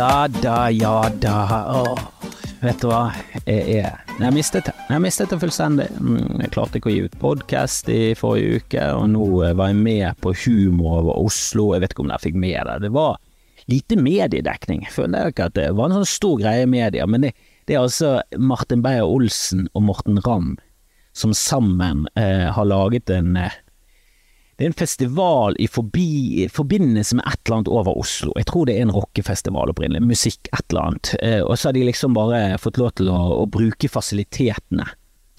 Ja da, ja da. Åh, vet du hva? Jeg, er, jeg mistet det. Jeg mistet det fullstendig. Mm, Jeg klarte ikke å gi ut podkast i forrige uke, og nå eh, var jeg med på Humor over Oslo. Jeg vet ikke om dere fikk med det. Det var lite mediedekning. Jeg føler ikke at det var en sånn stor greie i media, men det, det er altså Martin Beyer-Olsen og Morten Ramm som sammen eh, har laget en eh, det er en festival i, forbi, forbindelse med et eller annet over Oslo. Jeg tror det er en rockefestival opprinnelig, musikk, et eller annet. Eh, og så har de liksom bare fått lov til å, å bruke fasilitetene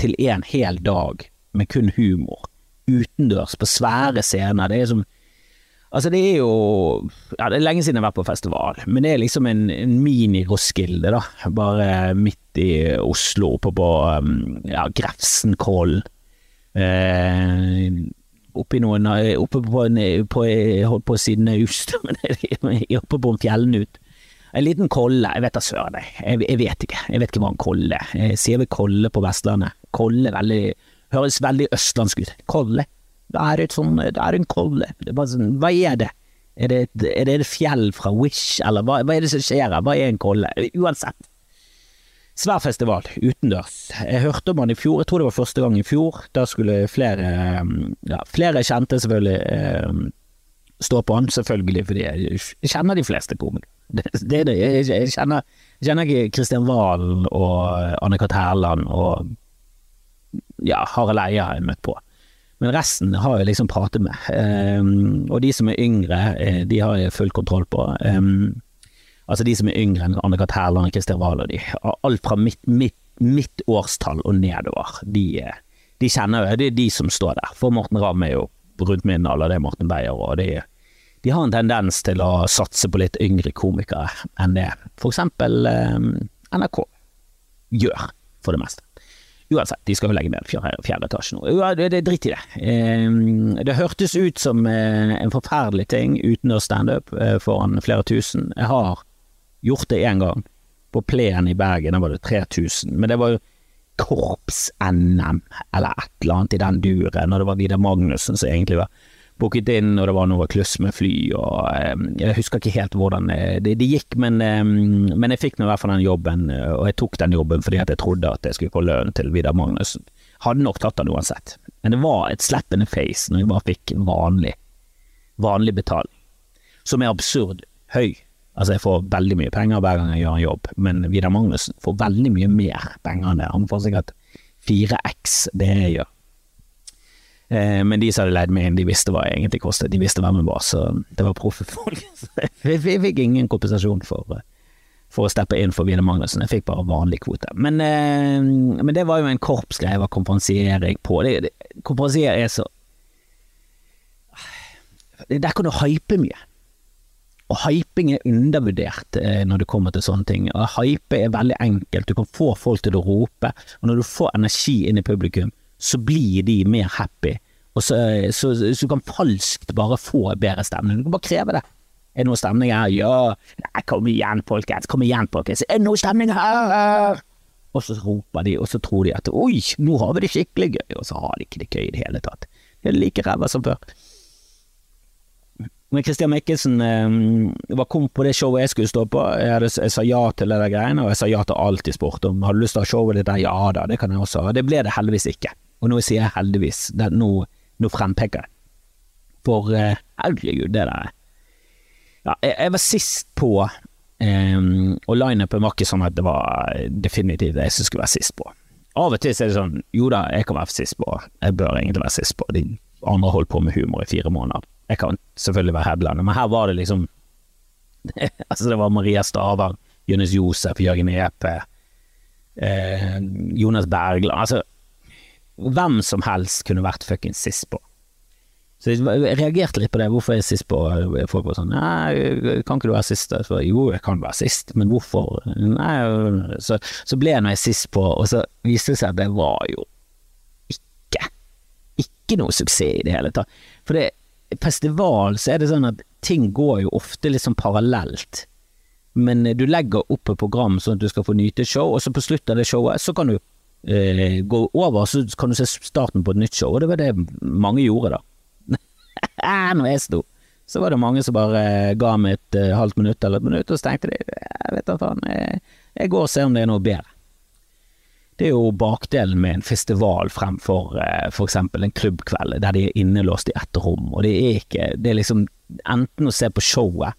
til en hel dag med kun humor. Utendørs, på svære scener. Det er som Altså, det er jo Ja, det er lenge siden jeg har vært på festival, men det er liksom en, en mini-Roskilde, da. Bare midt i Oslo, oppe på um, ja, Grefsenkollen. Eh, oppi noen Oppe på, en, på, holdt på av Just, men oppe på en fjellnut. En liten kolle, jeg vet da søren, jeg, jeg vet ikke. Jeg vet ikke hva en kolle er. Jeg sier vel kolle på Vestlandet. Kolle veldig, høres veldig østlandsk ut. Kolle. Det er, sånn, det er en kolle. Det er bare sånn, hva er det? Er det, et, er det et fjell fra Wish, eller hva, hva er det som skjer her? Hva er en kolle? Uansett. Svær festival, utendørs. Jeg hørte om han i fjor, jeg tror det var første gang i fjor. Da skulle flere, ja, flere kjente selvfølgelig eh, stå på han, selvfølgelig, fordi jeg kjenner de fleste komikere. Det, det det. Jeg, jeg, kjenner, jeg kjenner ikke Kristian Valen og Anne-Kat. Hærland og ja, Harald Eia har jeg møtt på. Men resten har jeg liksom pratet med. Um, og de som er yngre, eh, de har jeg full kontroll på. Um, altså de som er yngre enn Anne-Kat. Hærland og Christer Wahl og de alt fra mitt, mitt, mitt, årstall og nedover, de, de kjenner jo Det er de som står der. For Morten Ramm er jo rundt min alder, det er Morten Beyer, og de, de har en tendens til å satse på litt yngre komikere enn det eksempel um, NRK gjør, for det meste. Uansett, de skal jo legge ned fjerde, etasje nå. Ja, det, det dritt i det. Eh, det hørtes ut som eh, en forferdelig ting utendørs standup eh, foran flere tusen. Jeg har gjort det én gang, på Plen i Bergen, da var det 3000. Men det var jo korps-NM, eller et eller annet i den duren, og det var Vidar Magnussen som egentlig var booket inn, og det var noe kluss med fly, og eh, jeg husker ikke helt hvordan det, det gikk, men, eh, men jeg fikk nå i hvert fall den jobben, og jeg tok den jobben fordi at jeg trodde at jeg skulle få lønn til Vidar Magnussen. Hadde nok tatt den uansett, men det var et slap in face når jeg bare fikk vanlig, vanlig betaling, som er absurd høy. Altså, jeg får veldig mye penger hver gang jeg gjør en jobb, men Vidar Magnussen får veldig mye mer penger enn det. Han får sikkert 4x det jeg gjør. Eh, men de som hadde leid meg inn, de visste hva jeg egentlig kostet. De visste hvem jeg var, så det var proffe folk. Jeg fikk ingen kompensasjon for, for å steppe inn for Vidar Magnussen. Jeg fikk bare vanlig kvote. Men, eh, men det var jo en korpsgreie, var konferansiering på. Det, det, er så Der kan du hype mye. Og hyping er undervurdert eh, når det kommer til sånne ting. Og hype er veldig enkelt, du kan få folk til å rope, og når du får energi inn i publikum, så blir de mer happy. Og så, så, så du kan falskt bare få bedre stemning. Du kan bare kreve det. Er det noe stemning her? Ja. Nei, kom igjen, folkens. Kom igjen, folkens. Er det noe stemning her? Og så roper de, og så tror de at oi, nå har vi det skikkelig gøy, og så har de ikke det gøy i det hele tatt. Det er like ræva som før. Men Christian Mikkelsen eh, var kom på det showet jeg skulle stå på. Jeg, hadde, jeg sa ja til der greiene, og jeg sa ja til alt i sport. Om du lyst til å ha showet ditt der? Ja da, det kan jeg også. Det ble det heldigvis ikke. Og nå sier jeg heldigvis, det, nå, nå frempeker jeg. For eh, det der Ja, jeg, jeg var sist på, eh, og lineupen var ikke sånn at det var definitivt det jeg som skulle være sist på. Av og til er det sånn, jo da, jeg kan være sist på, jeg bør egentlig være sist på. De andre holdt på med humor i fire måneder. Jeg kan selvfølgelig være headlander, men her var det liksom Altså, det var Maria Stavang, Jonis Josef, Jørgen Epe, eh, Jonas Bergland Altså, hvem som helst kunne vært fuckings sist på. Så jeg reagerte litt på det, hvorfor er jeg sist på folk var sånn Nei, kan ikke du være sist? Så, jo, jeg kan være sist, men hvorfor? Nei, så, så ble jeg nå sist på, og så viste det seg at det var jo ikke ikke noe suksess i det hele tatt. For det festival så er det sånn at ting går jo ofte litt sånn parallelt. Men du legger opp et program sånn at du skal få nyte et show, og så på slutten av det showet så kan du eh, gå over, så kan du se starten på et nytt show, og det var det mange gjorde da. Når jeg sto, Så var det mange som bare ga meg et eh, halvt minutt eller et minutt, og så tenkte de jeg vet da faen, jeg, jeg går og ser om det er noe bedre. Det er jo bakdelen med en festival fremfor f.eks. for eksempel en klubbkveld der de er innelåst i ett rom, og det er ikke Det er liksom enten å se på showet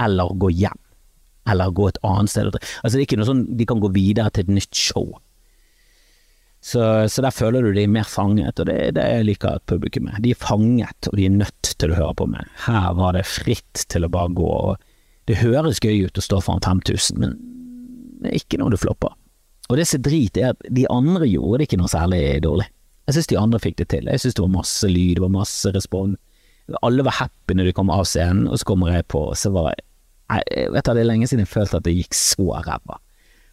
eller gå hjem. Eller gå et annet sted. Altså det er ikke noe sånn de kan gå videre til et nytt show. Så, så, der føler du de er mer fanget, og det det liker publikum er. De er fanget, og de er nødt til å høre på meg. Her var det fritt til å bare gå. og Det høres gøy ut å stå foran 5000, men det er ikke noe du flopper. Og det som er drit, er at de andre gjorde det ikke noe særlig dårlig. Jeg syns de andre fikk det til. Jeg syns det var masse lyd, det var masse respons. Alle var happy når de kom av scenen, og så kommer jeg på, og så var jeg jeg vet du, Det er lenge siden jeg følte at det gikk så ræva.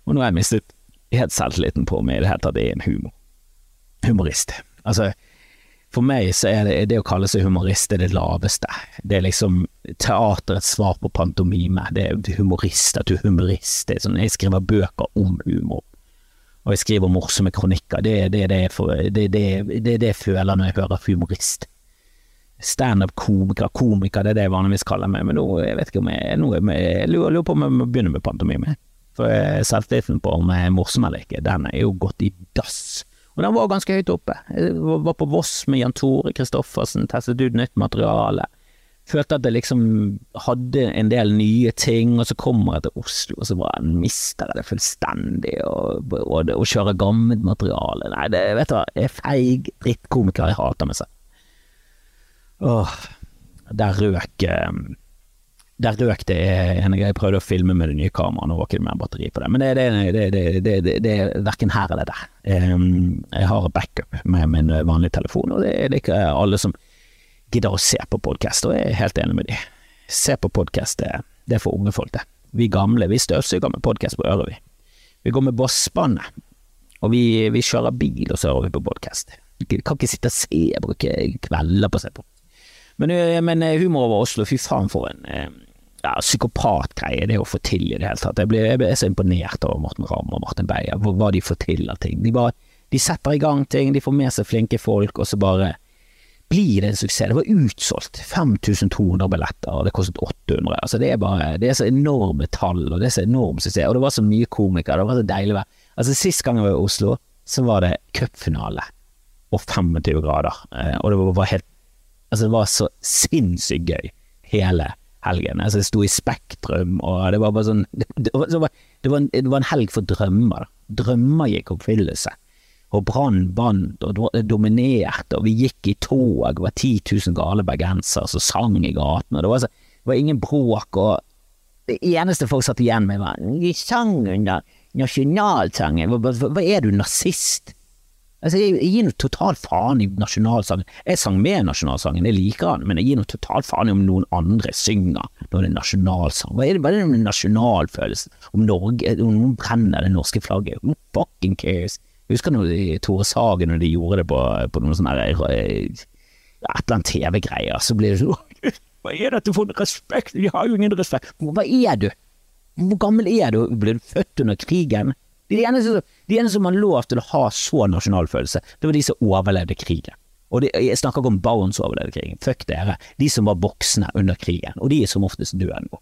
Og nå har jeg mistet helt selvtilliten på meg i det hele tatt er en humor. Humorist. Altså, for meg så er det, det å kalle seg humorist det, det laveste. Det er liksom teaterets svar på pantomime. Det er humorist, at du er humorist. Det er sånn, jeg skriver bøker om humor. Og jeg skriver morsomme kronikker. Det er det, det, det, jeg føler når jeg hører humorist. Standup-komiker, komiker, det er det jeg vanligvis kaller meg, men nå jeg vet ikke om jeg, nå, jeg, jeg lurer på om jeg må begynne med pantomime. For selvtilliten på om jeg er morsom eller ikke, den er jo gått i dass. Og den var ganske høyt oppe. Jeg var på Voss med Jan Tore Christoffersen, testet ut nytt materiale. Følte at jeg liksom hadde en del nye ting, og så kommer jeg til Oslo, og så bare mister jeg det fullstendig, og, og, og kjører gammelt materiale. Nei, det, vet du hva, jeg er feig drittkomiker, jeg hater meg selv. Åh, der røk um, der røk det en Jeg prøvde å filme med det nye kameraet, nå var ikke det mer batteri på det. Men det, det, det, det er verken her eller der. Jeg har backup med min vanlige telefon, og det er ikke alle som gidder å se på podkast, og jeg er helt enig med de. Se på podkast, det, er for unge folk, det. Vi gamle, vi støvsuger med podkast på øret, vi. Vi går med bossbåndet, og vi, vi, kjører bil, og så hører vi på podkast. Kan ikke sitte og se, bruke kvelder på å se på. Men, men humor over Oslo, fy faen for en ja, psykopatgreie det å få til i det hele tatt. Jeg, ble, jeg så imponert over Morten Ramm og Martin Beyer, hva de får til av ting. De, bare, de setter i gang ting, de får med seg flinke folk, og så bare blir det en suksess. Det var utsolgt 5200 billetter, og det kostet 800. Altså det er bare Det er så enorme tall, og det er så enorm suksess. Og det var så mye komikere, det var så deilig å være Altså Sist gang jeg var i Oslo, så var det cupfinale og 25 grader, eh, og det var helt Altså, det var så sinnssykt gøy, hele helgen. Altså, jeg sto i Spektrum, og det var bare sånn det, var, det, var, en, det, var, en, helg for drømmer. Drømmer gikk oppfyllelse. Og Brann vant og dominerte, og vi gikk i tog, det var 10 000 gale bergensere som sang i gatene. Det det var ingen bråk, og det eneste folk satt igjen med, var De sang under nasjonalsangen. Hva, hva, er du, nazist? Altså, jeg, gir noe total faen i nasjonalsangen. Jeg sang med nasjonalsangen, jeg liker den, men jeg gir noe total faen i om noen andre synger når det er nasjonalsang. Hva er det, det med nasjonalfølelsen? Om Norge, om noen brenner det norske flagget? Who fucking cares? Husker når Tore Sagen når de gjorde det på, på noen sånne et eller annet TV-greier, så blir det sånn Hva er dette for respekt? De har jo ingen respekt. Hva er du? Hvor gammel er du? Ble du født under krigen? De eneste, de eneste som har lov til å ha så nasjonalfølelse, det var de som overlevde krigen. Og de, Jeg snakker ikke om barn som overlevde krigen, fuck dere. De som var voksne under krigen, og de er som oftest døde nå.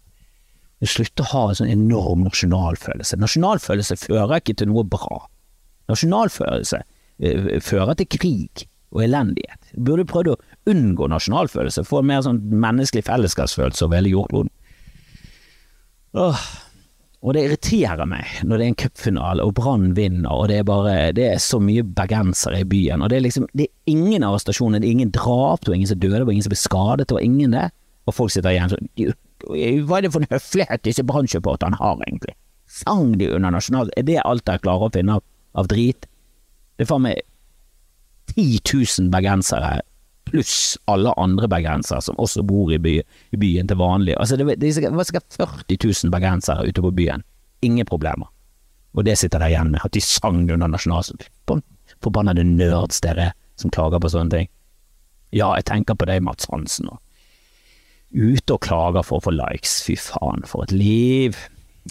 Slutt å ha en sånn enorm nasjonalfølelse. Nasjonalfølelse fører ikke til noe bra. Nasjonalfølelse uh, fører til krig og elendighet. Burde prøvd å unngå nasjonalfølelse, få en mer sånn menneskelig fellesskapsfølelse over hele jordkloden. Og det irriterer meg når det er en cupfinale og Brann vinner, og det er bare Det er så mye bergensere i byen, og det er liksom Det er ingen arrestasjoner, det er ingen drap, det var ingen som døde, det var ingen som ble skadet, det var ingen det. Og folk sitter igjen sånn Hva er det for en høflighet disse Brann-supporterne har, egentlig? Sang de under nasjonal... Er det alt dere klarer å finne av, av drit? Det er faen meg 10 000 bergensere pluss alle andre bergensere som også bor i, by, i byen til vanlig. Altså det, det, var sikkert 40 000 bergensere ute på byen. Ingen problemer. Og det sitter der igjen med, at de sang under nasjonalsangen. Forbannede nerds dere som klager på sånne ting. Ja, jeg tenker på deg, Mats Hansen. Og. Ute og klager for å få likes. Fy faen, for et liv.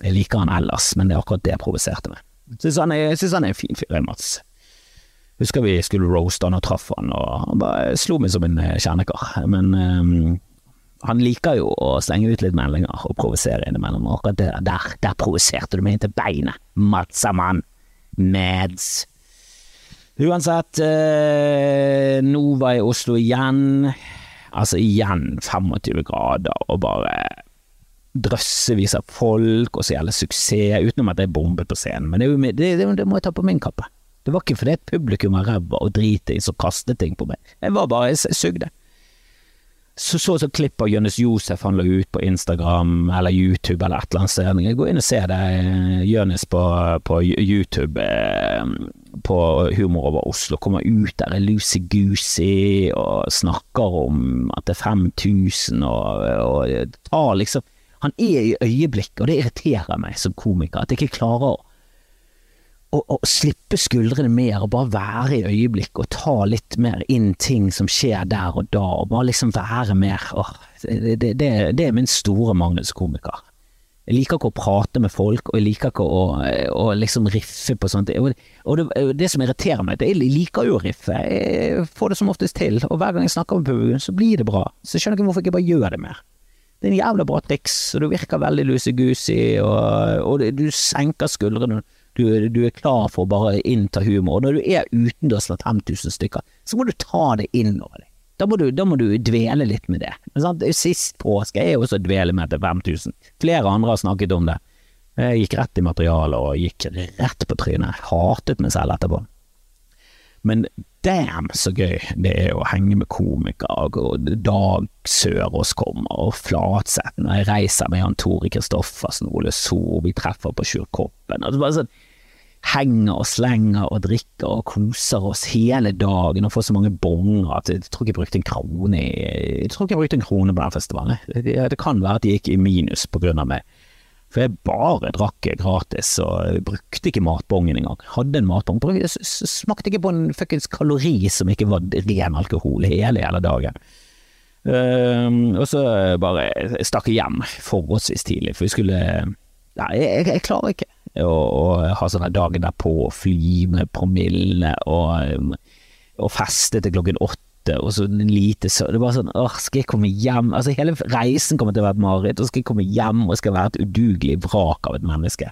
Jeg liker han ellers, men det er akkurat det jeg provoserte meg. Syns han, han er en fin fyr, Mats. Husker vi skulle roaste han og traff han, og han bare slo meg som en eh, kjernekar. Men um, han liker jo å slenge ut litt meldinger og provosere innimellom. Akkurat der, der, der provoserte du meg inn til beinet, Matsamann. Mads. Uansett, eh, nå var jeg i Oslo igjen. Altså igjen 25 grader og bare drøssevis av folk og så gjelder suksess, utenom at jeg bombet på scenen. Men det, det, det, det må jeg ta på min kappe. Det var ikke fordi et publikum var ræva og dritings og kastet ting på meg. Jeg var bare, jeg sugde. Så så så klipp av Jonis Josef han la ut på Instagram eller YouTube eller et eller annet sted. Gå inn og se det, Jonis på, på YouTube eh, på Humor over Oslo. Kommer ut der er Lucy Goosey og snakker om at det er 5000 og, og tar liksom Han er i øyeblikket, og det irriterer meg som komiker at jeg ikke klarer å å, å, slippe skuldrene mer og bare være i øyeblikket og ta litt mer inn ting som skjer der og da, og bare liksom være mer åh, det, det, det, er min store mangel som komiker. Jeg liker ikke å prate med folk, og jeg liker ikke å, å liksom riffe på sånt. Og, det, det, som irriterer meg, det er jeg liker jo å riffe, jeg får det som oftest til, og hver gang jeg snakker med publikum, så blir det bra. Så jeg skjønner ikke hvorfor jeg ikke bare gjør det mer. Det er en jævla bra triks, og du virker veldig loosey-goosey, og, og du senker skuldrene du, du, er klar for å bare innta humor. Og når du er utendørs blant 5000 stykker, så må du ta det innover deg. Da må, du, da må du dvele litt med det. Sist påske er jeg også dvele med til 5000. Flere andre har snakket om det. Jeg gikk rett i materialet og gikk rett på trynet. Hatet meg selv etterpå. Men damn så gøy det er å henge med komikere, og Dag Sørås kommer, og Flatseth når jeg reiser med Jan Tore Kristoffersen, Ole So, vi treffer på Sjur Koppen. Altså bare sånn henger og slenger og drikker og koser oss hele dagen og får så mange bonger at jeg tror ikke jeg brukte en krone Jeg tror ikke jeg brukte en krone på den festivalen. Det, det kan være at de gikk i minus på grunn av meg. For jeg bare drakk gratis og brukte ikke matbongen engang. Hadde en matbong. Smakte ikke på en fuckings kalori som ikke var ren alkohol hele hele dagen. Uh, og så bare stakk jeg hjem forholdsvis tidlig, for vi skulle Nei, jeg, jeg klarer ikke å, ha sånne dagen derpå, fly med promille og, og feste til klokken åtte og så lite søvn. Det er bare sånn åh, skal jeg komme hjem? Altså Hele reisen kommer til å være et mareritt, og skal jeg komme hjem og skal være et udugelig vrak av et menneske.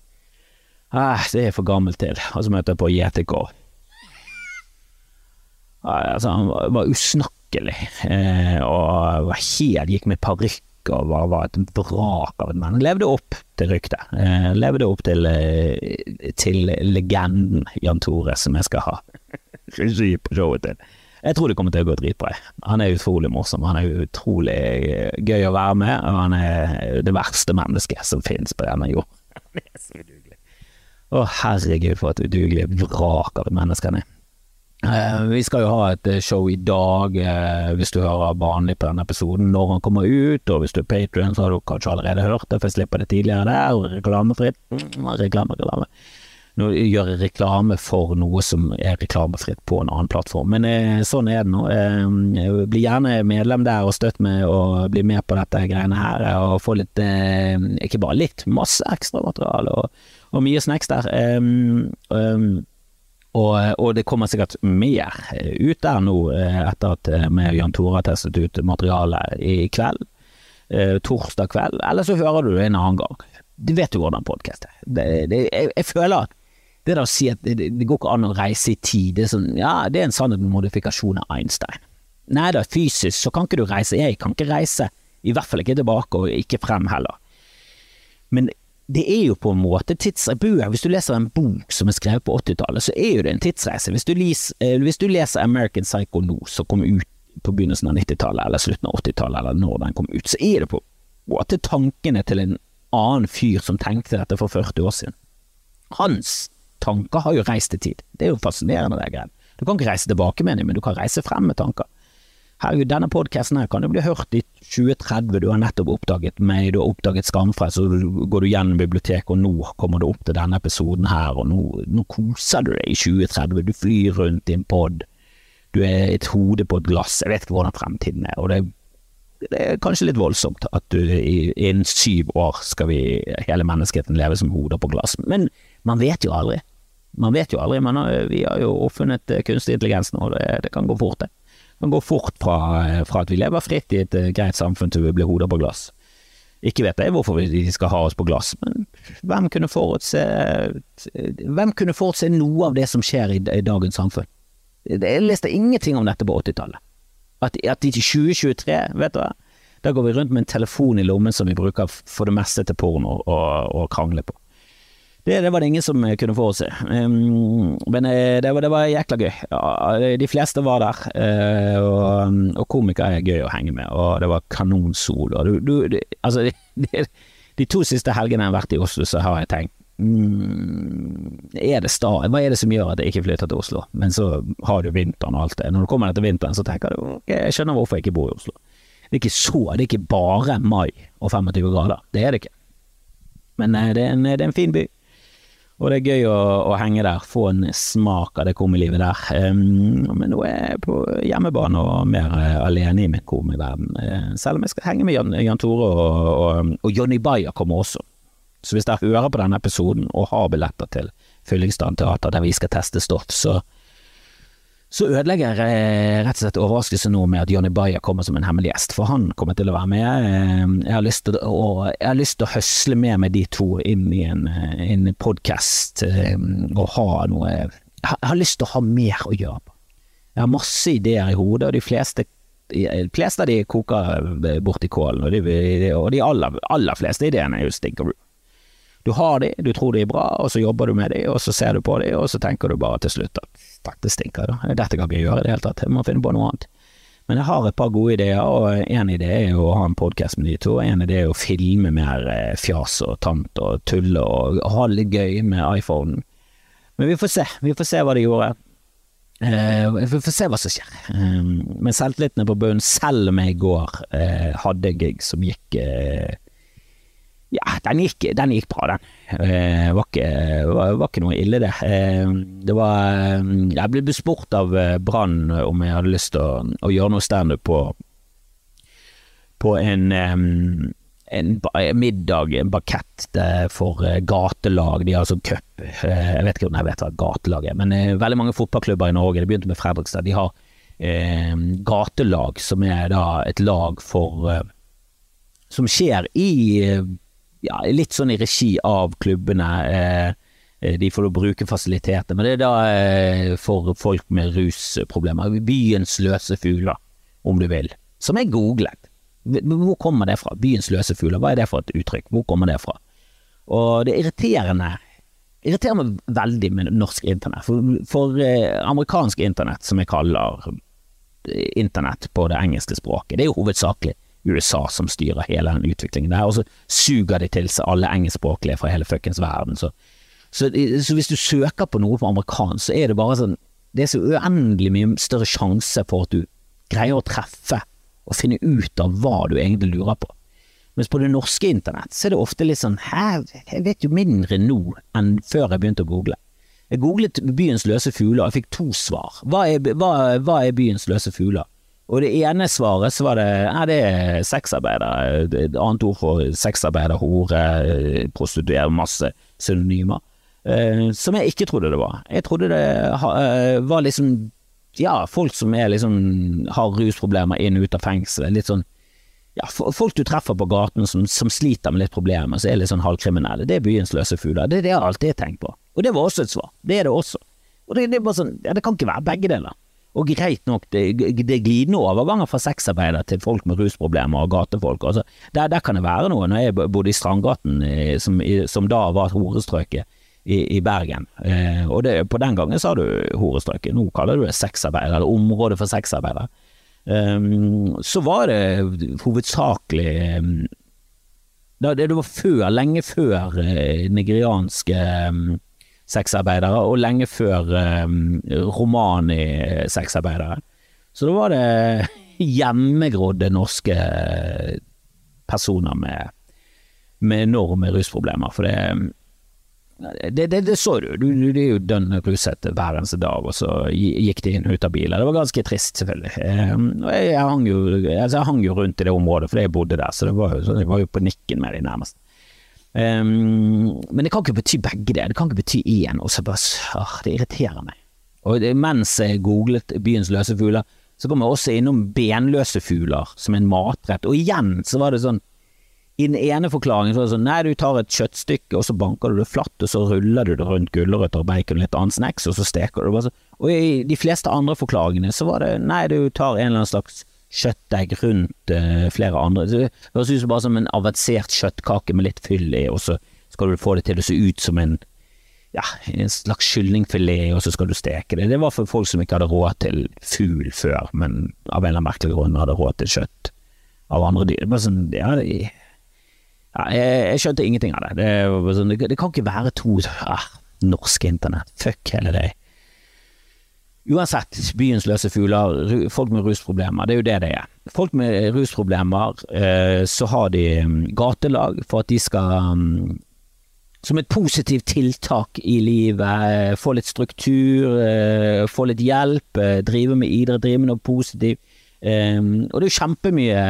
Ah, det er jeg for gammel til. Og så møter jeg på JTK. Ah, altså, han var, var usnakkelig, eh, og var helt, gikk med parykk og var, var, et vrak av et menneske. Levde opp til ryktet. Eh, levde opp til, eh, til legenden Jan Tore, som jeg skal ha regi på showet til. Jeg tror det kommer til å gå dritbra. Han er utrolig morsom, han er utrolig eh, gøy å være med, og han er det verste mennesket som finnes på denne jord. Han er så udugelig. Å herregud, for et udugelig vrak av et menneske han er. Eh, vi skal jo ha et eh, show i dag, hvis du hører vanlig på denne episoden, når han kommer ut. Og hvis du er patrion, så har du kanskje allerede hørt det, for jeg slipper det tidligere der. Reklamefritt. Mm, reklame, reklame. Nå gjør jeg reklame for noe som er reklamefritt på en annen plattform, men eh, sånn er det nå. Eh, bli gjerne medlem der og støtt meg og bli med på dette greiene her, og få litt, eh, ikke bare litt, masse ekstramateriale og, og mye snacks der. Um, og, og, det kommer sikkert mer ut der nå, eh, etter at vi eh, og Jan Tore har testet ut materialet i kveld. Eh, torsdag kveld. Eller så hører du det en annen gang. Du vet jo hvordan podkast er. Det, det, jeg, jeg, føler at det å si at det, det, går ikke an å reise i tid, det er, sånn, ja, det er en sannhet med modifikasjon av Einstein. Nei da, fysisk så kan ikke du reise. Jeg kan ikke reise. I hvert fall ikke tilbake, og ikke frem heller. Men det er jo på en måte tidsreise. Hvis du leser en bok som er skrevet på 80-tallet, så er jo det en tidsreise. Hvis du, leser, eh, hvis du leser American Psycho nå, som kom ut på begynnelsen av 90-tallet, eller slutten av 80-tallet, eller når den kom ut, så er det på en måte tankene til en annen fyr som tenkte dette for 40 år siden. Hans tanker har jo reist i tid. Det er jo fascinerende, det greiene. Du kan ikke reise tilbake med dem, men du kan reise frem med tanker. Herregud, denne podkasten her kan jo bli hørt i 2030, du har nettopp oppdaget meg, du har oppdaget Skamfrelst, så går du gjennom biblioteket, og nå kommer du opp til denne episoden her, og nå, nå koser du deg i 2030, du flyr rundt i en pod, du er et hode på et glass, jeg vet ikke hvordan fremtiden er, og det, det er kanskje litt voldsomt at du innen syv år skal vi, hele menneskeheten, leve som hoder på glass, men man vet jo aldri. Man vet jo aldri, men vi har jo oppfunnet kunstig intelligens nå, det, det kan gå fort, det. kan gå fort fra, fra at vi lever fritt i et greit samfunn til vi blir hoder på glass. Ikke vet jeg hvorfor de skal ha oss på glass, men hvem kunne forutse Hvem kunne forutse noe av det som skjer i, i dagens samfunn? Jeg leste ingenting om dette på 80-tallet. At, at i 2023, vet du hva, da går vi rundt med en telefon i lommen som vi bruker for det meste til porno og, og krangle på. Det, det, var det ingen som kunne forutse. Um, men eh, det var, det var, jækla gøy. Ja, de fleste var der, og, og, komikere er gøy å henge med, og det var kanonsol. Du, du, du, altså, de, de, to siste helgene jeg har vært i Oslo, så har jeg tenkt mm, er det sta, Hva er det som gjør at jeg ikke flytter til Oslo? Men så har du vinteren og alt det. Når du kommer etter vinteren, så tenker du ok, jeg skjønner hvorfor jeg ikke bor i Oslo. Det er ikke så, det er ikke bare mai og 25 grader. Det er det ikke. Men eh, det er en, det er en fin by. Og det er gøy å, å, henge der, få en smak av det komilivet der. Um, men nå er jeg på hjemmebane og mer uh, alene i min komiverden. Uh, selv om jeg skal henge med Jan, Jan Tore og, og, og Johnny Bayer kommer også. Så hvis dere hører på denne episoden og har billetter til Fyllingsdalen teater der vi skal teste stoff, så så ødelegger jeg rett og slett overraskelsen nå med at Johnny Bayer kommer som en hemmelig gjest, for han kommer til å være med. Eh, jeg har lyst til å, jeg lyst til å høsle med meg de to inn i en, eh, en podkast eh, og ha noe Jeg har lyst til å ha mer å gjøre på. Jeg har masse ideer i hodet, og de fleste de fleste av de koker bort i kålen, og de, og de aller, aller fleste ideene er jo stinkeroo. Du har de, du tror de er bra, og så jobber du med de, og så ser du på de, og så tenker du bare til slutt at dette stinker, da. Dette kan ikke jeg gjøre i det hele tatt, jeg må finne på noe annet. Men jeg har et par gode ideer, og en idé er jo å ha en podkast med de to. En idé er å filme mer eh, fjas og tant og tulle og ha det litt gøy med iPhonen. Men vi får se, vi får se hva de gjorde. Uh, vi får se hva som skjer. Uh, men selvtilliten er på bunnen, selv om jeg i går uh, hadde gig som gikk ja, den gikk, den gikk bra, den. Eh, var, ikke, var, var, ikke, noe ille, det. Eh, det var eh, Jeg ble bespurt av eh, Brann om jeg hadde lyst til å, å gjøre noe standup på På en, en, middag, en bakett for gatelag. De har altså cup. Jeg vet ikke om jeg vet hva gatelag er, men veldig mange fotballklubber i Norge, det begynte med Fredrikstad, de har gatelag, som er da et lag for som skjer i ja, litt sånn i regi av klubbene. Eh, eh de får bruke fasilitetene, men det er da eh, for folk med rusproblemer. Byens løse fugler, om du vil. Som er googlet. Hvor kommer det fra? Byens løse fugler, hva er det for et uttrykk? Hvor kommer det fra? Og det er irriterende irriterer meg veldig med norsk internett. For, for eh, amerikansk internett, som jeg kaller internett på det engelske språket, det er jo hovedsakelig USA som styrer hele den utviklingen der, og så suger de til seg alle engelskspråklige fra hele fuckings verden. Så, så, så, hvis du søker på noe på amerikansk, så er det bare sånn Det er så uendelig mye større sjanse for at du greier å treffe og finne ut av hva du egentlig lurer på. Mens på det norske internett så er det ofte litt sånn Hæ, jeg vet jo mindre nå enn før jeg begynte å google. Jeg googlet byens løse fugler, og jeg fikk to svar. Hva er, hva, hva er byens løse fugler? Og det ene svaret så var det ja, det er sexarbeidere. et annet ord for sexarbeider, hore, prostituere, masse synonymer. Uh, som jeg ikke trodde det var. Jeg trodde det eh, var liksom ja, folk som er liksom har rusproblemer inn og ut av fengsel. Litt sånn ja, folk du treffer på gaten som, som sliter med litt problemer, som er litt sånn halvkriminelle. Det er byens løse fugler. Det, det har jeg alltid tenkt på. Og det var også et svar. Det er det også. Og det, det er bare sånn, ja, det kan ikke være begge deler. Og greit nok, det, det er glidende overganger fra sexarbeidere til folk med rusproblemer og gatefolk. Altså, der, der, kan det være noe. Når jeg bodde i Strandgaten, eh, som, som da var horestrøket i, i Bergen, eh, og det, på den gangen sa du horestrøket, nå kaller du det sexarbeidere, eller området for sexarbeidere. Um, så var det hovedsakelig um, det, var før, lenge før uh, nigerianske um, sexarbeidere, og lenge før um, romani-sexarbeidere. Så da var det hjemmegrodde norske personer med, med enorme rusproblemer. For det det, det, det, så du. du, det er jo dønn ruset hver eneste dag, og så gikk de inn ut av biler. Det var ganske trist, selvfølgelig. Jeg, jeg, hang jo, altså jeg, hang jo, rundt i det området fordi jeg bodde der, så det var jo, jeg var jo på nikken med de nærmest. Um, men det kan ikke bety begge det. Det kan ikke bety én, og så bare åh, Det irriterer meg. Og det, mens jeg googlet byens løse fugler, Så kom jeg også innom benløse fugler som en matrett, og igjen så var det sånn i den ene forklaringen så var det sånn nei, du tar et kjøttstykke, og så banker du det flatt, og så ruller du det rundt gulrøtter og bacon og litt annen snacks, og så steker du det. Og i de fleste andre forklaringene så var det nei, du tar en eller annen slags kjøttdeig rundt uh, flere andre. Det høres ut som bare som en avansert kjøttkake med litt fyll i, og så skal du få det til å se ut som en ja, en slags kyllingfilet, og så skal du steke det. Det var for folk som ikke hadde råd til fugl før, men av en eller annen merkelig grunn hadde råd til kjøtt av andre dyr. Det sånn, ja, det, ja, jeg, jeg, skjønte ingenting av det. Det, sånn, det kan ikke være to ah, norske internett. Fuck hele det. Uansett, byens løse fugler, folk med rusproblemer, det er jo det det er. Folk med rusproblemer, eh, så har de mm, gatelag for at de skal mm, som et positivt tiltak i livet, få litt struktur, eh, få litt hjelp, eh, drive med idrett, drive med noe positivt. Og det er jo kjempemye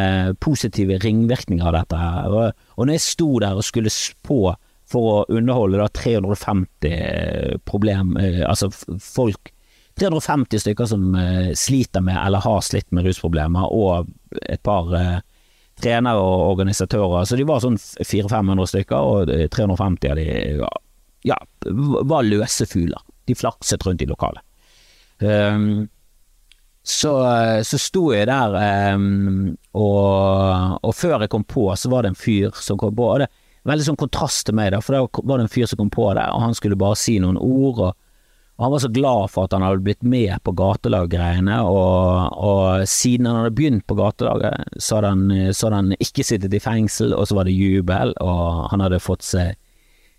positive ringvirkninger av dette her. Og, når jeg sto der og skulle spå for å underholde da 350 problem, altså folk 350 stykker som uh, sliter med eller har slitt med rusproblemer, og et par uh, trenere og organisatører. Så de var sånn 400-500 stykker, og 350 av de ja, var løse fugler. De flakset rundt i lokalet. Um, så, så sto jeg der, um, og, og, før jeg kom på, så var det en fyr som kom på. og det Veldig sånn kontrast til meg, da, for da var det en fyr som kom på der, og han skulle bare si noen ord. og og han var så glad for at han hadde blitt med på gatelaggreiene, og, og siden han hadde begynt på gatelaget, så hadde, han, så hadde han ikke sittet i fengsel, og så var det jubel, og han hadde fått seg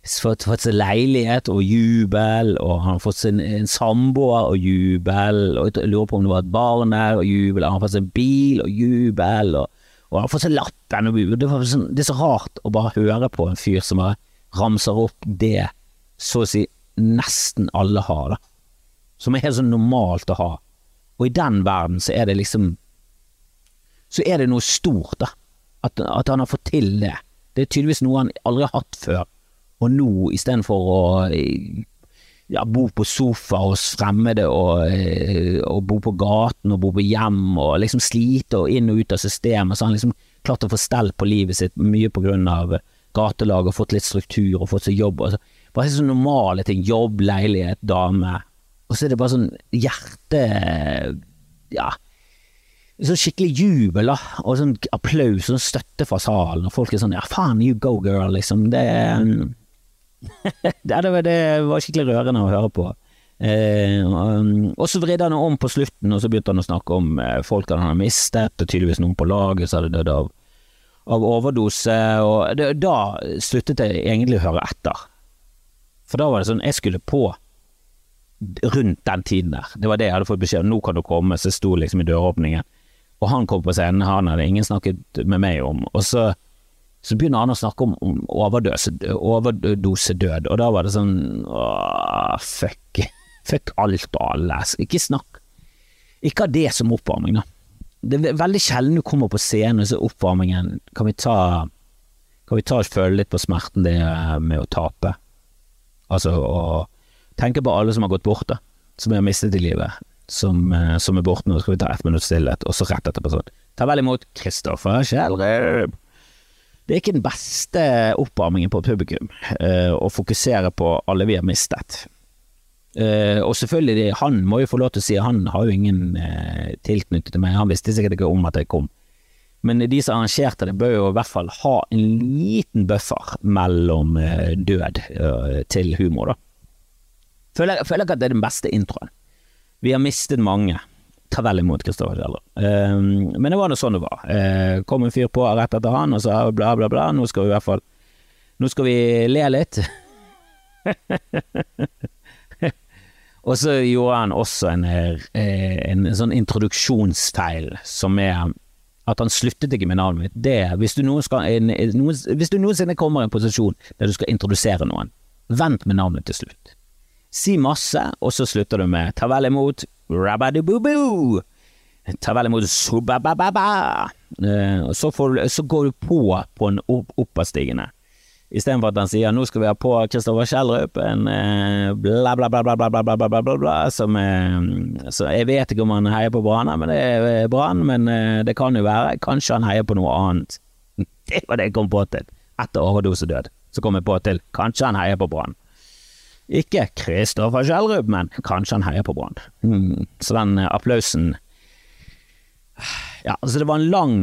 fått, fått seg leilighet og jubel, og han hadde fått seg en, en samboer og jubel, og jeg lurer på om det var et barn der og jubel, han hadde fått seg en bil og jubel, og, og han hadde fått seg lappen og jubel. Det, sånn, det, er så rart å bare høre på en fyr som bare ramser opp det, så å si nesten alle har, da. Som er helt sånn normalt å ha. Og i den verden så er det liksom Så er det noe stort, da. At, at han har fått til det. Det er tydeligvis noe han aldri har hatt før. Og nå, istedenfor å ja, bo på sofa hos fremmede og, eh, og, bo på gaten og bo på hjem og liksom slite og inn og ut av systemet, så han liksom klart å få stell på livet sitt mye på grunn av gatelag og fått litt struktur og fått seg jobb. Og så bare sånn normale ting. Jobb, leilighet, dame. Og så er det bare sånn hjerte... Ja. Sånn skikkelig jubel, da. Og sånn applaus og sånn støtte fra salen. Og folk er sånn ja, faen, you go girl, liksom. Det det, var, det var skikkelig rørende å høre på. Eh, og så vridde han om på slutten, og så begynte han å snakke om eh, folk han hadde mistet, og tydeligvis noen på laget som hadde dødd av, av overdose, og det, da sluttet jeg egentlig å høre etter. For da var det sånn, jeg skulle på rundt den tiden der. Det var det jeg hadde fått beskjed om. Nå kan du komme, så jeg sto liksom i døråpningen. Og han kom på scenen, han hadde ingen snakket med meg om. Og så, så begynner han å snakke om, om overdosedød, og da var det sånn åh, fuck. Fuck alt og alle. Ikke snakk. Ikke ha det som oppvarming, da. Det er veldig sjelden du kommer på scenen, og så oppvarmingen Kan vi ta Kan vi ta og føle litt på smerten det med å tape? Altså å tenke på alle som har gått borte, som vi har mistet i livet, som, eh, som er borte nå. Skal vi ta ett minutts stillhet, og så rett etterpå sånn. Ta vel imot Kristoffer Kjellrup. Det er ikke den beste oppvarmingen på publikum uh, å fokusere på alle vi har mistet. Uh, og selvfølgelig, han må jo få lov til å si Han har jo ingen uh, tilknyttet til meg, han visste sikkert ikke om at jeg kom. Men de som arrangerte det, bør jo i hvert fall ha en liten buffer mellom eh, død eh, til humor, da. Føler, føler ikke at det er den beste introen. Vi har mistet mange. Ta vel imot Kristoffer Kjeller. Um, men det var nå sånn det var. Uh, kom en fyr på rett etter han og sa bla, bla, bla. Nå skal vi i hvert fall Nå skal vi le litt. og så gjorde han også en, en, en sånn introduksjonsfeil som er at han sluttet ikke med navnet mitt, det hvis du, noen, hvis du noensinne kommer i en posisjon der du skal introdusere noen, vent med navnet til slutt. Si masse, og så slutter du med ta vel imot rabadiboo Ta vel imot subabababa. Uh, så, så, går du på på en opp, oppadstigende. Istedenfor at han sier nå skal vi ha på Kristoffer Schjelderup, en eh, bla, bla, bla, bla, bla, bla, bla, bla, bla, bla, som eh, Så jeg vet ikke om han heier på Brann, men det er Brann, men eh, det kan jo være Kanskje han heier på noe annet. Det var det jeg kom på til. Etter overdosedød. Så kom jeg på til kanskje han heier på Brann. Ikke Kristoffer Schjelderup, men kanskje han heier på Brann. Mm. Så den applausen Ja, altså det var en lang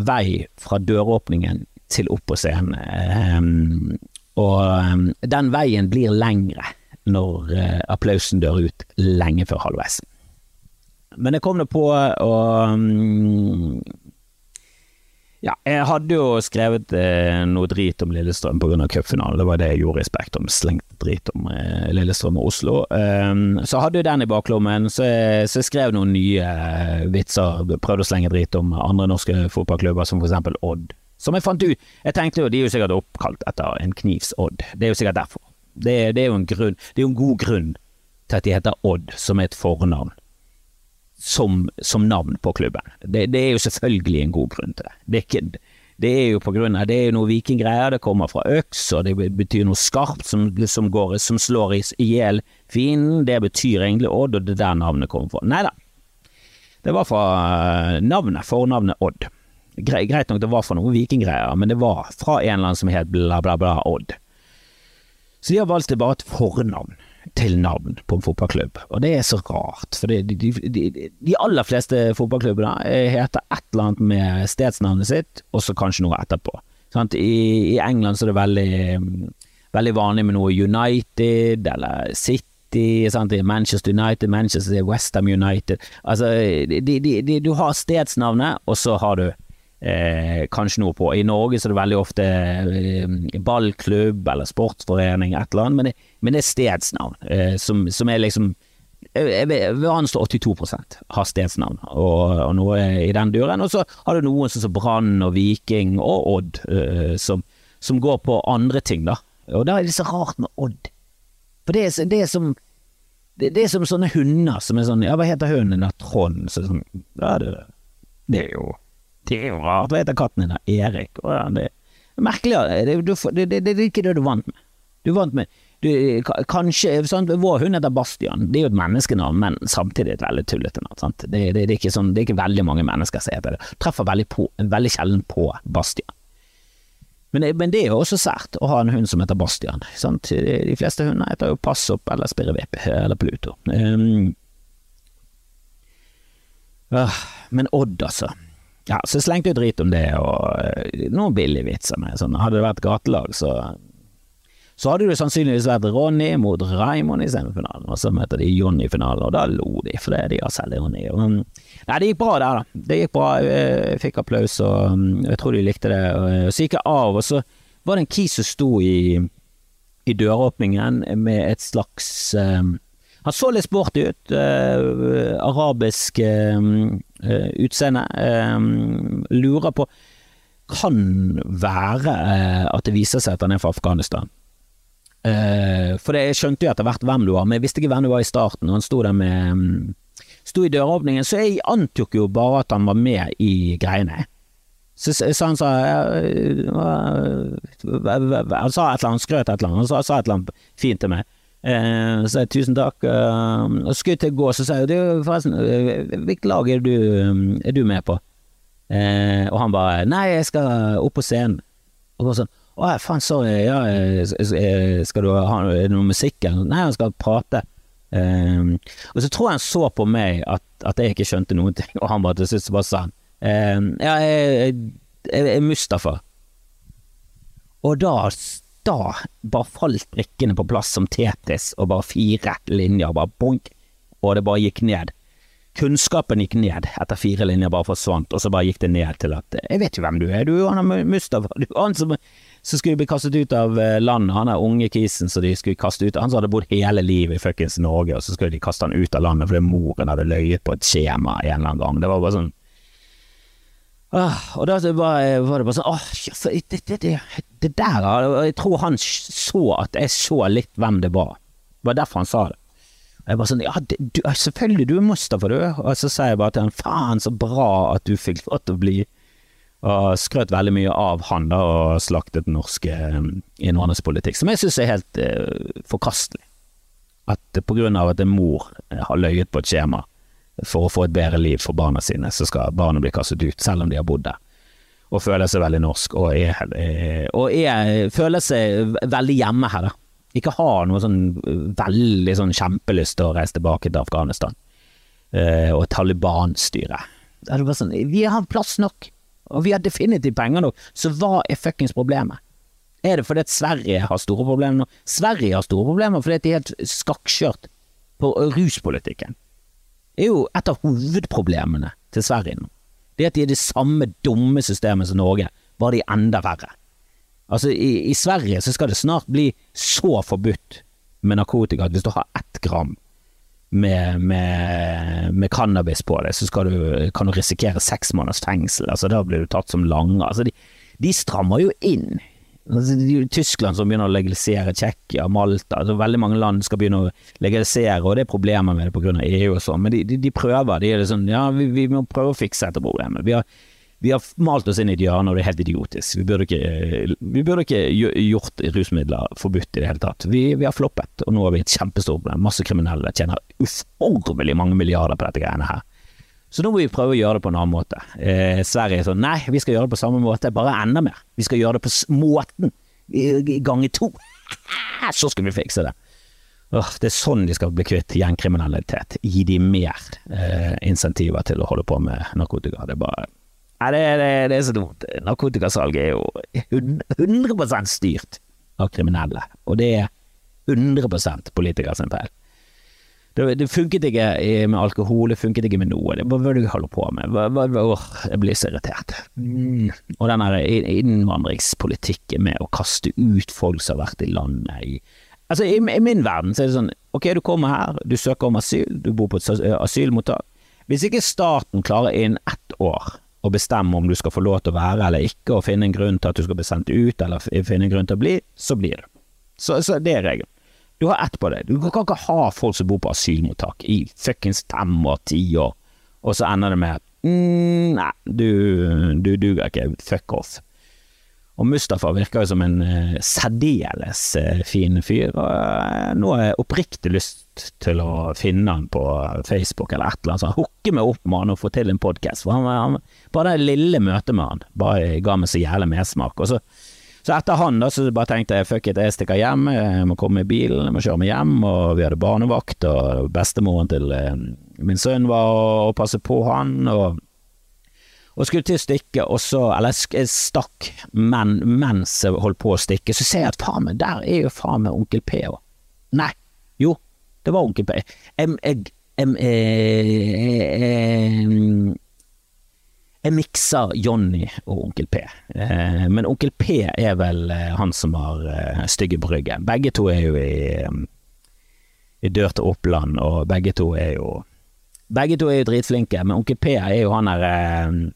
vei fra døråpningen til opp på scenen. Um, og um, den veien blir lengre når uh, applausen dør ut lenge før halvveis. Men jeg kom nå på å um, ja, jeg hadde jo skrevet eh, noe drit om Lillestrøm pga. cupfinalen. Det var det jeg gjorde i Spektrum. Slengte drit om eh, Lillestrøm og Oslo. Um, så hadde jeg den i baklommen, så jeg, så jeg skrev noen nye eh, vitser. Prøvde å slenge drit om andre norske fotballklubber, som eksempel Odd. Som jeg fant ut Jeg tenkte jo de er jo sikkert oppkalt etter en knivs Odd. Det er jo sikkert derfor. Det, det, er jo grunn Det er jo en god grunn til at de heter Odd, som er et fornavn. Som, som navn på klubben. Det, det, er jo selvfølgelig en god grunn til det. Det er, ikke, det er jo på grunn av Det er jo noe vikinggreier. Det kommer fra øks, og det betyr noe skarpt som, som, går, som slår i hjel fienden. Det betyr egentlig Odd, og det er der navnet kommer fra. Nei da. Det var fra eh, navnet, fornavnet Odd. Greit nok det var for noen vikinggreier, men det var fra en eller annen som het bla, bla, bla Odd. Så de har valgt det bare et fornavn til navn på en fotballklubb, og det er så rart. For de, de, de, de aller fleste fotballklubbene heter et eller annet med stedsnavnet sitt, og så kanskje noe etterpå. I, I, England så er det veldig, veldig vanlig med noe United eller City. Manchester United, Manchester Westham United. Altså, du har stedsnavnet, og så har du eh, kanskje noe på. I Norge så er det veldig ofte eh, ballklubb eller sportsforening, et eller annet, men det, men det er stedsnavn eh, som, som, er liksom jeg vil anslå 82% har stedsnavn og, og, noe i den duren. Og så har du noen som Brann og Viking og Odd, uh, som, som, går på andre ting, da. Og da er det så rart med Odd. For det er, det er som det, det, er som sånne hunder som er sånn Ja, hva heter hunden? Trond? Så sånn, ja, det, det er jo det er jo rart. Hva heter katten din? Erik? Det er merkelig. Det, det, det, er ikke det du vant med. Du vant med du, Kanskje sant? Vår hund heter Bastian. Det er jo et menneskenavn, men samtidig et veldig tullete navn. Det, det, er sånn, det er ikke veldig mange mennesker som heter det. Treffer veldig, på, veldig sjelden på Bastian. Men, men, det er jo også sært å ha en hund som heter Bastian. Sant? De fleste hunder heter jo Passopp eller Spirrevipp eller Pluto. Um, men Odd, altså. Ja, så jeg slengte jo drit om det, og uh, noen billige vitser med sånn. Hadde det vært gatelag, så så hadde det sannsynligvis vært Ronny mot Raymond i semifinalen, og så møter de Jonny i finalen, og da lo de for det, er de har selv ironi. nei, det gikk bra der, da. Det gikk bra, jeg fikk applaus, og um, jeg tror de likte det. Så gikk jeg av, og så var det en kis som sto i, i døråpningen med et slags um, Han så litt sporty ut, uh, arabisk uh, utseende. Um, lurer på Kan være uh, at det viser seg at han er fra Afghanistan. For det, skjønte jo etter hvert hvem du var, men jeg visste ikke hvem du var i starten. Og han sto der med um, Sto i døråpningen, så jeg antok jo bare at han var med i greiene. Så, så han sa Han sa et eller annet, skrøt et eller annet, han sa, sa et eller annet fint til meg. Eh, så jeg tusen takk. Eh, og skulle til å gå, så sa jeg du, forresten, eh, hvilket lag er du, er du med på? Eh, og han bare nei, jeg skal opp på scenen. Og sånn å faen, sorry, ja, skal du ha noe musikk Nei, han skal prate. Eh, og så tror jeg han så på meg at, at, jeg ikke skjønte noen ting, og han bare til slutt bare sa han ja, jeg, jeg, jeg er Mustafa. Og da da bare falt brikkene på plass som Tetris, og bare fire linjer, bare boink, og det bare gikk ned. Kunnskapen gikk ned etter fire linjer, bare forsvant, og så bare gikk det ned til at Jeg vet jo hvem du er, du er han Mustafa, du er han som, som skulle bli kastet ut av eh, landet, han er unge kisen som de skulle kaste ut, han som hadde bodd hele livet i fuckings Norge, og så skulle de kaste han ut av landet fordi moren hadde løyet på et skjema en eller annen gang. Det var bare sånn og da var, var, det bare sånn Åh, det, det, det, det, der Jeg tror han så at jeg så litt hvem det var. Det var derfor han sa det. Og Jeg bare sånn Ja, du, selvfølgelig, du er Mustafa, du. Og så sa jeg bare til han faen, så bra at du fikk lov til å bli Og skrøt veldig mye av han da, og slaktet norsk eh, innvandringspolitikk, som jeg syns er helt uh, forkastelig. At på grunn av at en mor eh, har løyet på et skjema for å få et bedre liv for barna sine, så skal barna bli kastet ut, selv om de har bodd der. Og føler seg veldig norsk, og, er, eh, og er, føler seg veldig hjemme her. Ikke har noe sånn veldig sånn kjempelyst til å reise tilbake til Afghanistan. Eh, og Taliban-styret. Sånn Vi har plass nok, og vi har definitivt penger nok, så hva er fuckings problemet? Er det fordi at Sverige har store problemer nå? Sverige har store problemer fordi at de er helt skakkskjørt på ruspolitikken. Er jo et av hovedproblemene til Sverige nå. Det at de er det samme dumme systemet som Norge, bare de enda verre. Altså, i, i Sverige så skal det snart bli så forbudt med narkotika at hvis du har ett gram med, med, med, cannabis på det, så du, kan du risikere seks måneders fengsel. Altså, da blir du tatt som lange. Altså, de, de strammer jo inn. Tyskland som begynner å legalisere Tsjekkia, Malta altså, Veldig mange land skal begynne å legalisere, og det er problemer med det pga. EU og sånn, men de, de, de, prøver. De er sånn Ja, vi, vi, må prøve å fikse dette problemet. Vi har vi har malt oss inn i et hjørne, og det er helt idiotisk. Vi burde ikke, vi burde ikke gjort rusmidler forbudt i det hele tatt. Vi, vi, har floppet, og nå har vi et kjempestort problem. Masse kriminelle tjener uformelig mange milliarder på dette greiene her. Så nå må vi prøve å gjøre det på en annen måte. Eh, Sverige er sånn nei, vi skal gjøre det på samme måte, bare enda mer. Vi skal gjøre det på måten, gange to. Så skal vi fikse det. Åh, det er sånn de skal bli kvitt gjengkriminalitet. Gi de mer eh, insentiver til å holde på med narkotika. Det er bare Nei, det, det, det er så dumt. Narkotikasalget er jo 100 styrt av kriminelle, og det er 100 politikers feil. Det, det, funket ikke med alkohol, det funket ikke med noe. Det, hva er det du holder på med? Hva, hva, åh, jeg blir så irritert. Mm. Og den innvandringspolitikken med å kaste ut folk som har vært i landet i Altså, i, i, min verden så er det sånn, ok, du kommer her, du søker om asyl, du bor på et asylmottak. Hvis ikke staten klarer innen ett år å bestemme om du skal få lov til å være eller ikke, og finne en grunn til at du skal bli sendt ut, eller finne en grunn til å bli, så blir du. Så, så det er regelen. Du har ett på det. Du kan ikke ha folk som bor på asylmottak i fuckings fem og ti år, og så ender det med mm, Nei, du, du duger ikke. Fuck off. Og Mustafa virker jo som en uh, særdeles uh, fin fyr, og uh, nå har jeg oppriktig lyst til å finne han på Facebook eller et eller annet sånt. Hooke meg opp med han og få til en podkast. Bare det lille møtet med han bare ga meg så jævlig mersmak. Og så, så etter han da, så bare tenkte jeg fuck it, jeg stikker hjem, jeg må komme i bilen, jeg må kjøre meg hjem, og vi hadde barnevakt, og bestemoren til min sønn var og passe på han. og og skulle til å stikke, og så, eller jeg stakk, men mens jeg holdt på å stikke, så ser jeg at faen meg, der er jo faen meg onkel P òg. Nei, jo, det var onkel P. Jeg, jeg, jeg, jeg, mikser Johnny og onkel P, eh, men onkel P er vel eh, han som har eh, stygge brygge. Begge to er jo i, i dør til Oppland, og begge to er jo begge to er jo dritflinke, men onkel P er jo han der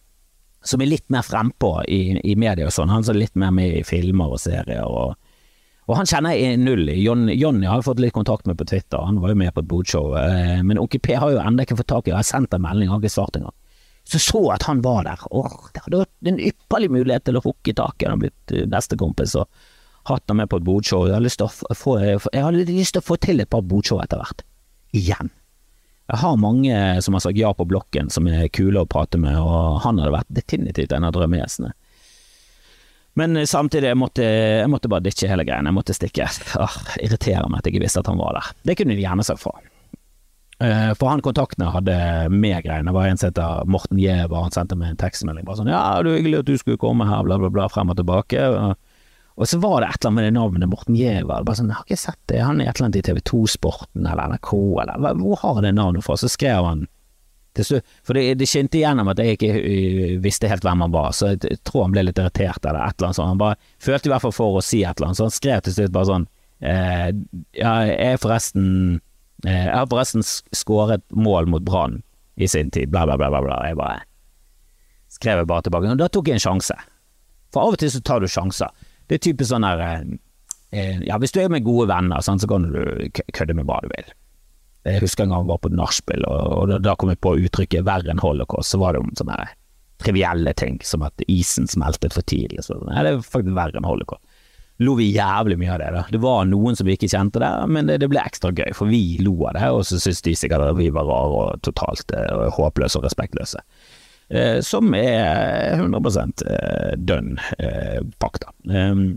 som er litt mer frempå i, i media og sånn. Han er litt mer med i filmer og serier. og, og han kjenner jeg null i. Jonny har jeg fått litt kontakt med på Twitter, han var jo med på et bodshow. Eh, men Onkel P har jo ennå ikke fått tak i, jeg har sendt en melding, har ikke svart engang. Så så at han var der. Åh, det hadde vært en ypperlig mulighet til å hooke tak i han, blitt eh, bestekompis og hatt han med på et bodshow. Jeg hadde, lyst til å få, jeg hadde lyst til å få til et par bodshow etter hvert. Igjen. Jeg har mange som har sagt ja på blokken, som er kule å prate med, og han hadde vært definitivt en av drømmegjestene. Men samtidig, jeg måtte, jeg måtte bare ditche hele greien. Jeg måtte stikke. Åh, irriterer meg at jeg ikke visste at han var der. Det kunne de gjerne sagt fra. Eh, for han kontaktene hadde med greiene. Var en som heter Morten Giæver, han sendte meg en tekstmelding bare sånn 'Ja, det er hyggelig at du skulle komme her', bla, bla, bla, frem og tilbake. Og så var det et eller annet med det navnet Morten Giæver. Bare sånn, jeg har ikke sett det, han er et eller annet i TV 2-sporten eller NRK eller hvor har det navnet fra? Så skrev han for det, det skinte igjennom at jeg ikke uh, visste helt hvem han var, så jeg tror han ble litt irritert eller et eller annet sånt. Han bare følte i hvert fall for å si et eller annet, så han skrev til slutt bare sånn eh, Ja, jeg er forresten eh, Jeg har forresten skåret mål mot Brann i sin tid, bla, bla, bla, bla. Jeg bare skrev bare tilbake. Og da tok jeg en sjanse. For av og til så tar du sjanser. Det er typisk sånn der eh, eh, Ja, hvis du er med gode venner, så kan du kødde med hva du vil. Jeg husker en gang jeg var på nachspiel, og da kom jeg på uttrykket 'verre enn holocaust'. Så var det om sånne trivielle ting, som at isen smeltet for tidlig. Så, nei, det er faktisk verre enn holocaust. Lo vi jævlig mye av det. da. Det var noen som vi ikke kjente der, men det, det ble ekstra gøy, for vi lo av det, og så syntes de sikkert at vi var rare og totalt uh, håpløse og respektløse. Uh, som er 100 eh, dønn eh, fakta. Um,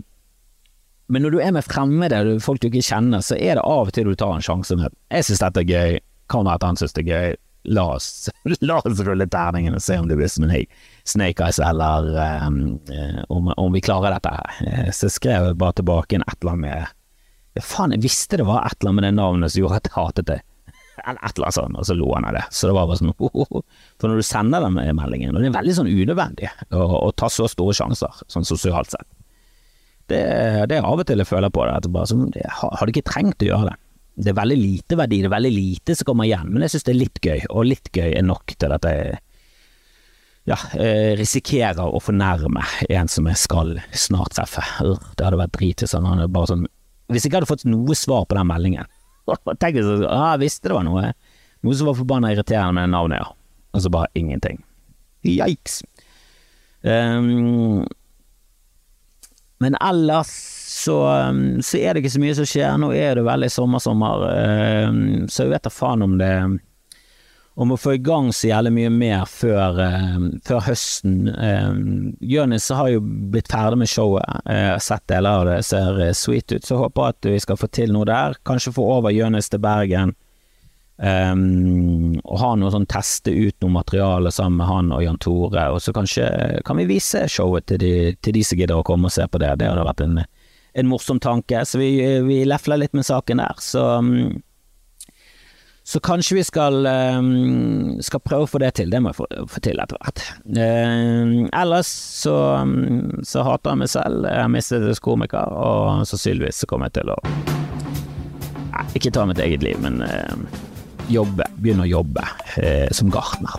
men når du er med fremmede, folk du ikke kjenner, så er det av og til du tar en sjanse med Jeg syns dette er gøy, kan være at han syns det er gøy. La oss, la oss rulle terningen og se om det blir som en Snake Eyes, eller um, om, om, vi klarer dette her. Så skrev jeg bare tilbake en et eller annet med Faen, jeg visste det var et eller annet med det navnet som gjorde at jeg hatet det. Eller et eller annet sånt, og så lo han av det. Så det var bare sånn oh, oh. For når du sender den meldingen, og det er veldig sånn unødvendig å, å ta så store sjanser, sånn sosialt sett. Det, det er av og til jeg føler på det, at bare, så, jeg hadde ikke trengt å gjøre det det er veldig lite verdi, det er veldig lite som kommer igjen, men jeg synes det er litt gøy, og litt gøy er nok til at jeg ja, eh, risikerer å fornærme en som jeg skal snart treffe. Det hadde vært drit hvis han bare sånn Hvis jeg ikke hadde fått noe svar på den meldingen, tenk hvis jeg ah, visste det var noe, noe som var forbanna irriterende med navnet, ja, og så bare ingenting. Yikes. Um, men ellers så, um, så, er det ikke så mye som skjer. Nå er det veldig sommer-sommer, um, så jeg vet da faen om det om å få i gang så jævlig mye mer før, um, før høsten. Jonis har jo blitt ferdig med showet, jeg har sett deler av det, ser uh, sweet ut, så jeg håper at vi skal få til noe der. Kanskje få over Jonis til Bergen. Um, og ha noe sånn teste ut noe materiale sammen med han og Jan Tore, og så kanskje kan vi vise showet til de, til de som gidder å komme og se på det. Det hadde vært en, en morsom tanke, så vi, vi lefler litt med saken der. Så, så kanskje vi skal, um, skal prøve å få det til. Det må jeg få, få til etter hvert. Uh, ellers så, så, hater jeg meg selv. Jeg har mistet komiker, og sannsynligvis så kommer jeg til å Ikke ta mitt eget liv, men uh, jobbe, begynne å jobbe eh, som gartner.